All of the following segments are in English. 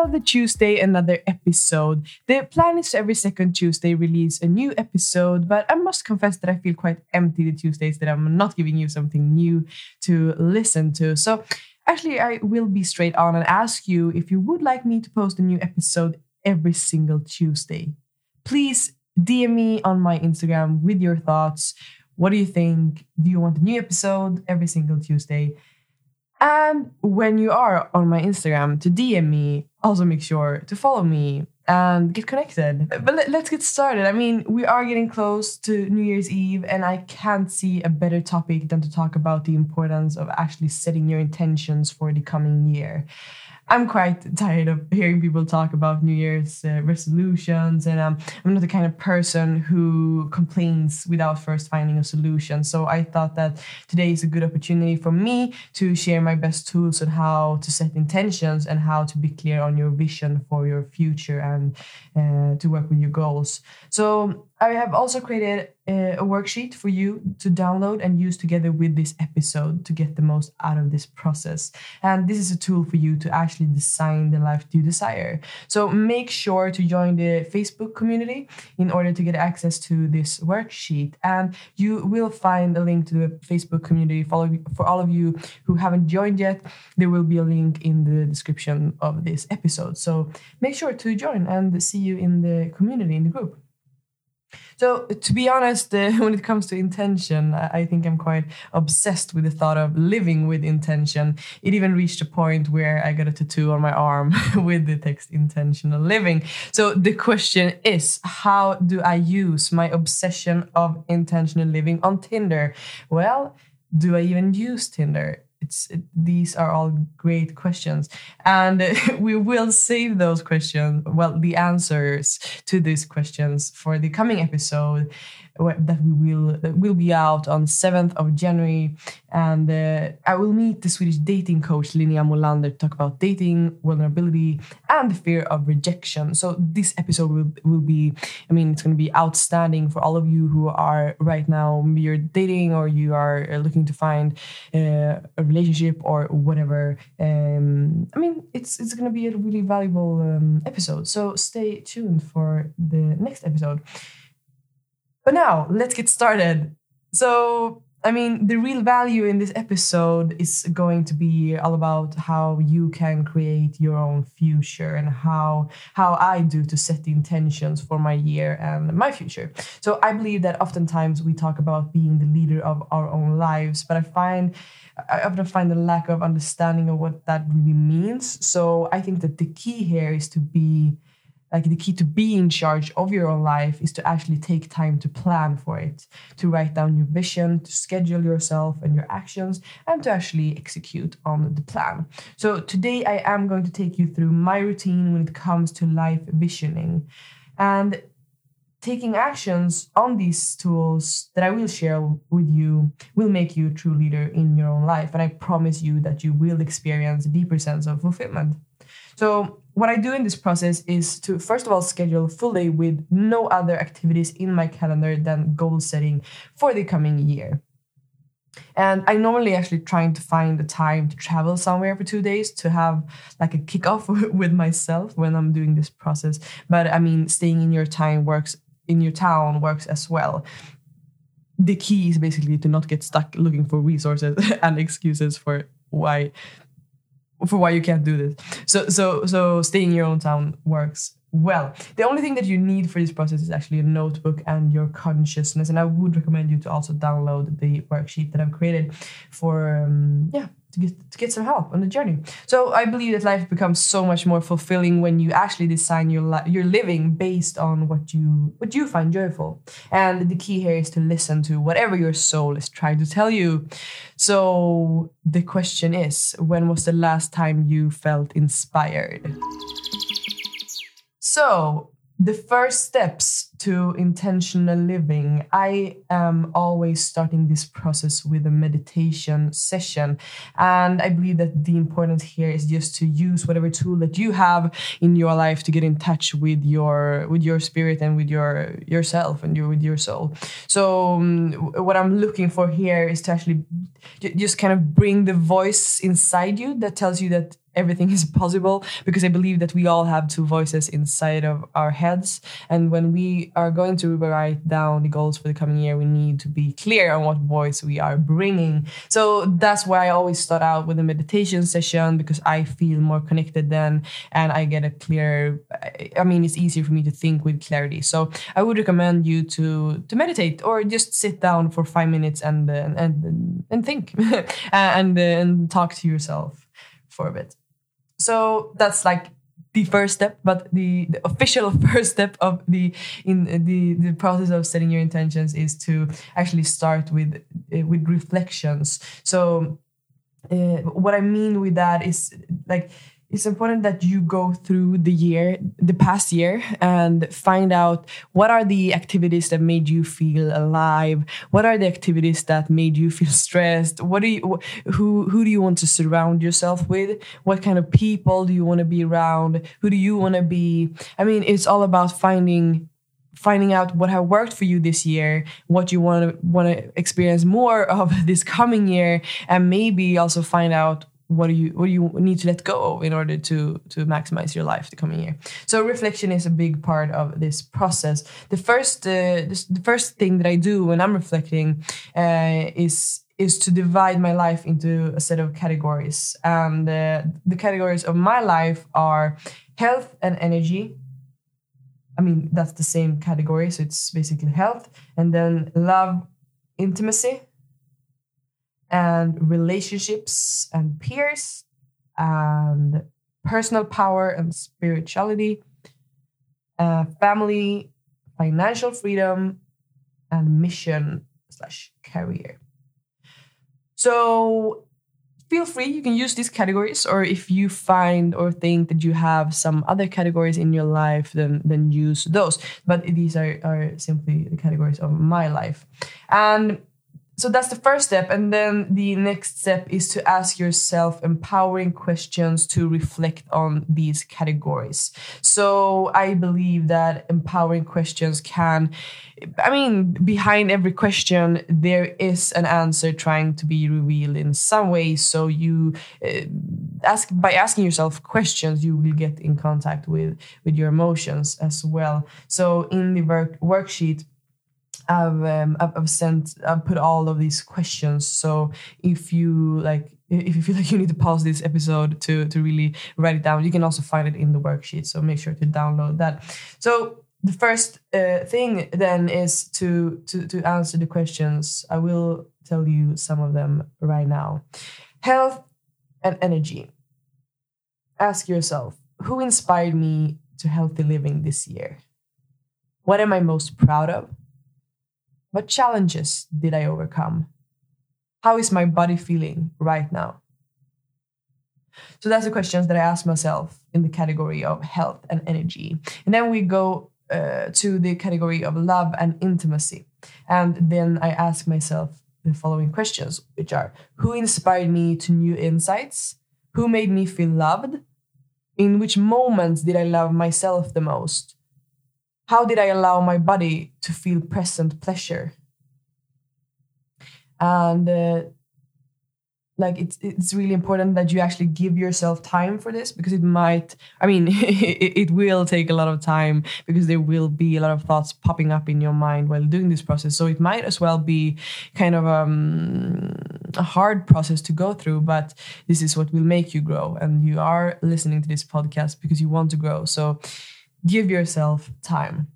Another Tuesday, another episode. The plan is every second Tuesday release a new episode, but I must confess that I feel quite empty the Tuesdays that I'm not giving you something new to listen to. So actually, I will be straight on and ask you if you would like me to post a new episode every single Tuesday. Please DM me on my Instagram with your thoughts. What do you think? Do you want a new episode every single Tuesday? And when you are on my Instagram to DM me, also make sure to follow me and get connected. But let, us get started. I mean, we are getting close to New Year's Eve, and I can't see a better topic than to talk about the importance of actually setting your intentions for the coming year. I'm quite tired of hearing people talk about New Year's uh, resolutions, and um, I'm not the kind of person who complains without first finding a solution. So I thought that today is a good opportunity for me to share my best tools on how to set intentions and how to be clear on your vision for your future and uh, to work with your goals. So I have also created a, a, worksheet for you to download and use together with this episode to get the most out of this process. And this is a tool for you to actually design the life you desire. So make sure to join the Facebook community in order to get access to this worksheet. And you will find a link to the Facebook community for, for all of you who haven't joined yet. There will be a link in the description of this episode. So make sure to join and see you in the community, in the group. So, to be honest, uh, when it comes to intention, I think I'm quite obsessed with the thought of living with intention. It even reached a point where I got a tattoo on my arm with the text intentional living. So, the question is how do I use my obsession of intentional living on Tinder? Well, do I even use Tinder? It's it, these are all great questions. And we will save those questions well the answers to these questions for the coming episode that we will that will be out on 7th of January. And uh, I will meet the Swedish dating coach Linnea Molander to talk about dating vulnerability and the fear of rejection. So this episode will, will be I mean it's going to be outstanding for all of you who are right now you're dating or you are uh, looking to find uh, a relationship or whatever. Um, I mean it's it's going to be a really valuable um, episode. So stay tuned for the next episode but now, let's get started. So, I mean, the real value in this episode is going to be all about how you can create your own future and how how I do to set the intentions for my year and my future. So I believe that oftentimes we talk about being the leader of our own lives, but I find I often find a lack of understanding of what that really means. So I think that the key here is to be like the key to be in charge of your own life is to actually take time to plan for it, to write down your vision, to schedule yourself and your actions, and to actually execute on the plan. So today I am going to take you through my routine when it comes to life visioning. And taking actions on these tools that I will share with you will make you a true leader in your own life. And I promise you that you will experience a deeper sense of fulfillment. So, what I do in this process is to first of all schedule a full day with no other activities in my calendar than goal setting for the coming year. And I'm normally actually trying to find the time to travel somewhere for two days to have like a kickoff with myself when I'm doing this process. But I mean, staying in your time works in your town works as well. The key is basically to not get stuck looking for resources and excuses for why for why you can't do this. So so so staying in your own town works well. The only thing that you need for this process is actually a notebook and your consciousness. And I would recommend you to also download the worksheet that I've created for um, yeah to get to get some help on the journey. So I believe that life becomes so much more fulfilling when you actually design your li- your living based on what you what you find joyful. And the key here is to listen to whatever your soul is trying to tell you. So the question is, when was the last time you felt inspired? So the first steps to intentional living i am always starting this process with a meditation session. And i believe that the important here is just to use whatever tool that you have in your life to get in touch with your with your spirit and with your yourself and your with your soul. So um, what i'm looking for here is to actually just kind of bring the voice inside you that tells you that everything is possible because I believe that we all have two voices inside of our heads. And when we are going to write down the goals for the coming year, we need to be clear on what voice we are bringing. So that's why I always start out with a meditation session because I feel more connected then and I get a clear, I mean, it's easier for me to think with clarity. So I would recommend you to, to meditate or just sit down for five minutes and, and, and, and think and, and talk to yourself for a bit. So that's like the first step, but the, the official first step of the in the the process of setting your intentions is to actually start with uh, with reflections. So uh, what I mean with that is like it's important that you go through the year, the past year, and find out what are the activities that made you feel alive. What are the activities that made you feel stressed? What do you, who, who do you want to surround yourself with? What kind of people do you want to be around? Who do you want to be? I mean, it's all about finding finding out what have worked for you this year, what you want to want to experience more of this coming year, and maybe also find out what do you what do you need to let go of in order to to maximize your life the coming year? So reflection is a big part of this process. The first uh, the first thing that i do when i'm reflecting uh, is is to divide my life into a set of categories. And uh, the categories of my life are health and energy. I mean that's the same category so it's basically health. And then love intimacy and relationships and peers and personal power and spirituality, uh, family, financial freedom, and mission slash career. So feel free, you can use these categories, or if you find or think that you have some other categories in your life, then then use those. But these are, are simply the categories of my life. And so that's the first step and then the next step is to ask yourself empowering questions to reflect on these categories. So i believe that empowering questions can i mean behind every question there is an answer trying to be revealed in some way. So you uh, ask by asking yourself questions you will get in contact with with your emotions as well. So in the work worksheet I've, um, I've, sent I've put all of these questions. So if you like if you feel like you need to pause this episode to to really write it down, you can also find it in the worksheet. So make sure to download that. So the first uh, thing then is to to to answer the questions. I will tell you some of them right now. Health and energy. Ask yourself, who inspired me to healthy living this year? What am I most proud of? What challenges did I overcome? How is my body feeling right now? So that's the questions that I ask myself in the category of health and energy. And then we go uh, to the category of love and intimacy. And then I ask myself the following questions, which are Who inspired me to new insights? Who made me feel loved? In which moments did I love myself the most? How did I allow my body to feel present pleasure? And uh, like it's it's really important that you actually give yourself time for this because it might i mean it, it, will take a lot of time because there will be a lot of thoughts popping up in your mind while doing this process. So it might as well be kind of um, a hard process to go through but this is what will make you grow. And you are listening to this podcast because you want to grow. So give yourself time.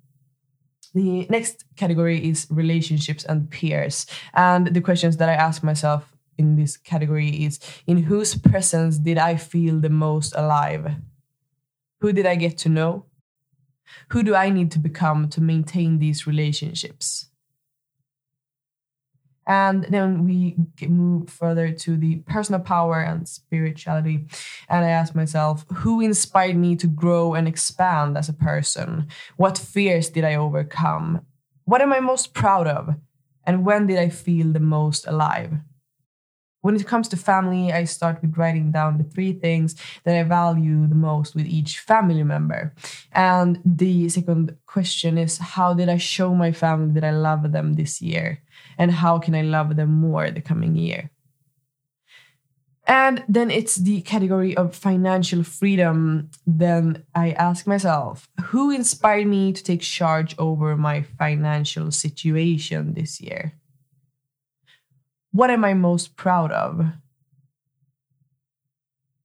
The next category is relationships and peers. And the questions that I ask myself in this category is in whose presence did I feel the most alive? Who did I get to know? Who do I need to become to maintain these relationships? And then we move further to the personal power and spirituality. And I ask myself, who inspired me to grow and expand as a person? What fears did I overcome? What am I most proud of? And when did I feel the most alive? When it comes to family, I start with writing down the three things that I value the most with each family member. And the second question is how did I show my family that I love them this year? And how can I love them more the coming year? And then it's the category of financial freedom. Then I ask myself, who inspired me to take charge over my financial situation this year? What am I most proud of?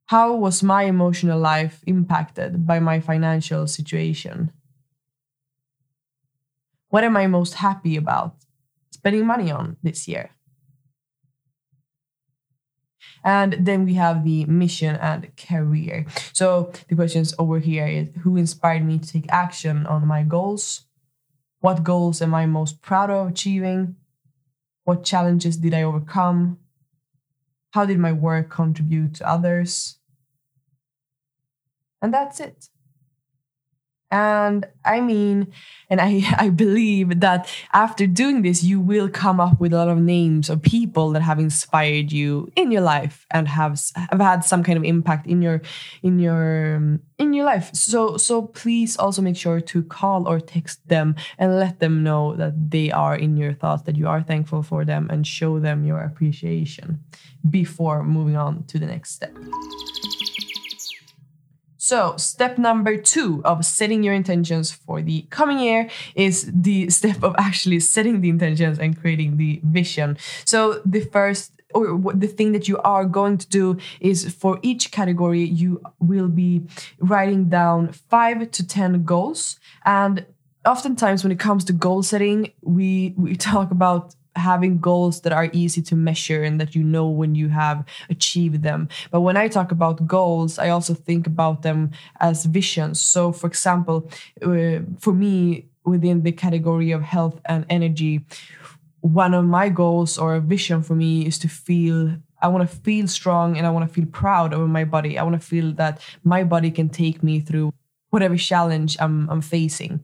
How was my emotional life impacted by my financial situation? What am I most happy about spending money on this year? And then we have the mission and career. So the questions over here is who inspired me to take action on my goals? What goals am I most proud of achieving? What challenges did I overcome? How did my work contribute to others? And that's it. And I mean, and I, I believe that after doing this, you will come up with a lot of names of people that have inspired you in your life and have, have had some kind of impact in your in your um, in your life. So so please also make sure to call or text them and let them know that they are in your thoughts, that you are thankful for them, and show them your appreciation before moving on to the next step. So, step number two of setting your intentions for the coming year is the step of actually setting the intentions and creating the vision. So, the first or the thing that you are going to do is for each category, you will be writing down five to 10 goals. And oftentimes, when it comes to goal setting, we, we talk about having goals that are easy to measure and that you know when you have achieved them. But when I talk about goals, I also think about them as visions. So, for example, uh, for me, within the category of health and energy, one of my goals or a vision for me is to feel I want to feel strong and I want to feel proud over my body. I want to feel that my body can take me through whatever challenge I'm, I'm facing.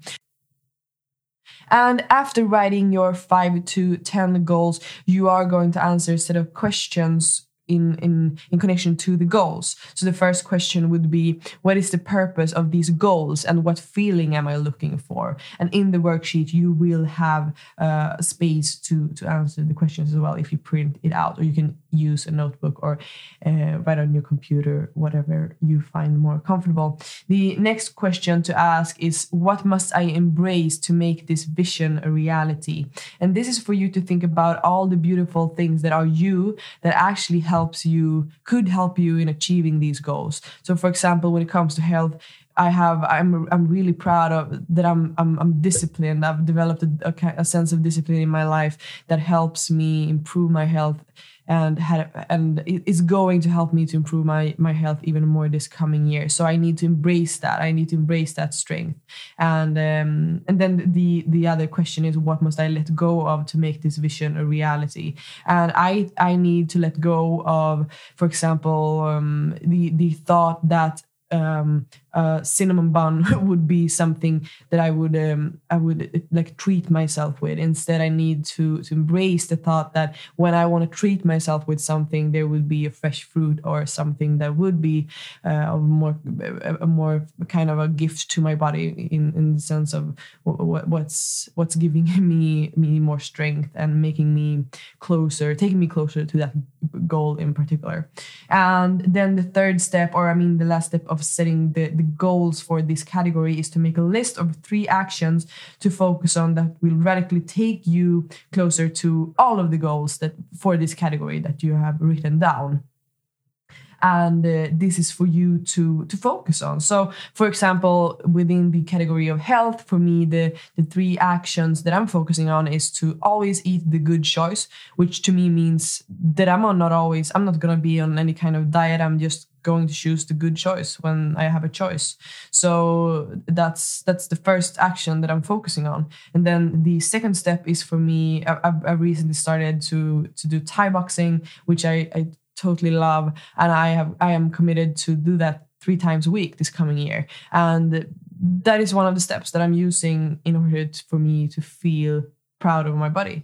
And after writing your five to 10 goals, you are going to answer a set of questions in, in, in connection to the goals. So the first question would be what is the purpose of these goals and what feeling am I looking for? And in the worksheet, you will have uh, space to, to answer the questions as well if you print it out, or you can use a notebook or uh, write on your computer, whatever you find more comfortable. The next question to ask is what must I embrace to make this vision a reality? And this is for you to think about all the beautiful things that are you that actually help helps you could help you in achieving these goals so for example when it comes to health I have I'm I'm really proud of that I'm I'm, I'm disciplined. I've developed a, a, a, sense of discipline in my life that helps me improve my health and had and it's going to help me to improve my my health even more this coming year. So i need to embrace that. I need to embrace that strength. And um and then the the other question is what must i let go of to make this vision a reality? And i i need to let go of for example um the the thought that um, uh, cinnamon bun would be something that I would um, I would uh, like treat myself with. Instead, I need to to embrace the thought that when I want to treat myself with something, there would be a fresh fruit or something that would be uh, a more a more kind of a gift to my body in in the sense of what's what's giving me me more strength and making me closer, taking me closer to that goal in particular. And then the third step, or I mean the last step of setting the, the goals for this category is to make a list of three actions to focus on that will radically take you closer to all of the goals that for this category that you have written down. and uh, this is for you to to focus on so for example within the category of health for me the the three actions that i'm focusing on is to always eat the good choice which to me means that i'm not always i'm not going to be on any kind of diet i'm just going to choose the good choice when I have a choice. So that's that's the first action that I'm focusing on. And then the second step is for me. I, I recently started to to do Thai boxing, which I, I totally love, and I have I am committed to do that three times a week this coming year. And that is one of the steps that I'm using in order for me to feel proud of my body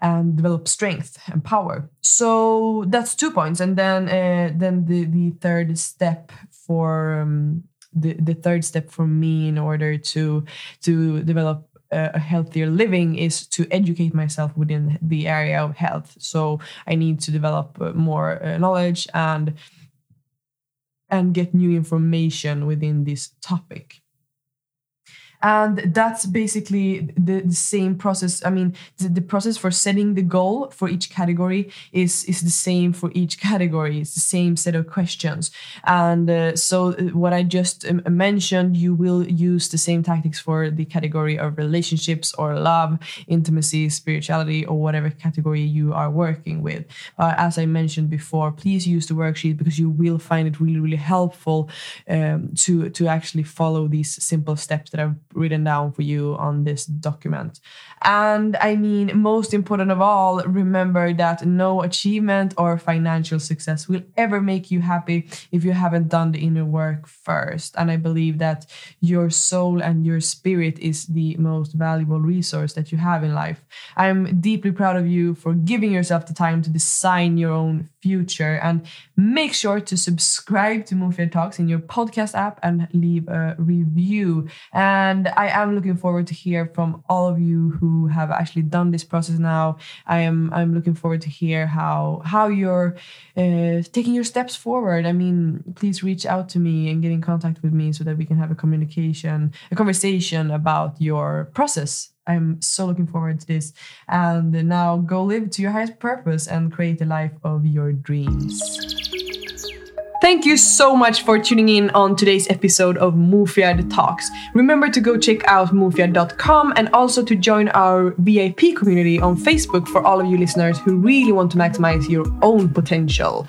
and develop strength and power. So that's two points, and then uh, then the the third step for um, the the third step for me in order to to develop a healthier living is to educate myself within the area of health. So I need to develop uh, more uh, knowledge and and get new information within this topic and that's basically the, the same process. I mean the, the, process for setting the goal for each category is is the same for each category. It's the same set of questions. And uh, so uh, what i just um, mentioned you will use the same tactics for the category of relationships or love intimacy spirituality or whatever category you are working with. As i mentioned before please use the worksheet because you will find it really really helpful um, to to actually follow these simple steps that i've written down for you on this document. And I mean, most important of all, remember that no achievement or financial success will ever make you happy if you haven't done the inner work first. And I believe that your soul and your spirit is the most valuable resource that you have in life. I'm deeply proud of you for giving yourself the time to design your own future. And make sure to subscribe to Mofjärd Talks in your podcast app and leave a review. And I am looking forward to hear from all of you who have actually done this process now. I am I'm looking forward to hear how how you're uh, taking your steps forward. I mean, please reach out to me and get in contact with me so that we can have a communication, a conversation about your process I'm so looking forward to this. And now go live to your highest purpose and create the life of your dreams. Thank you so much for tuning in on today's episode of Mofjärd Talks. Remember to go check out mufiad.com and also to join our VIP community on Facebook for all of you listeners who really want to maximize your own potential.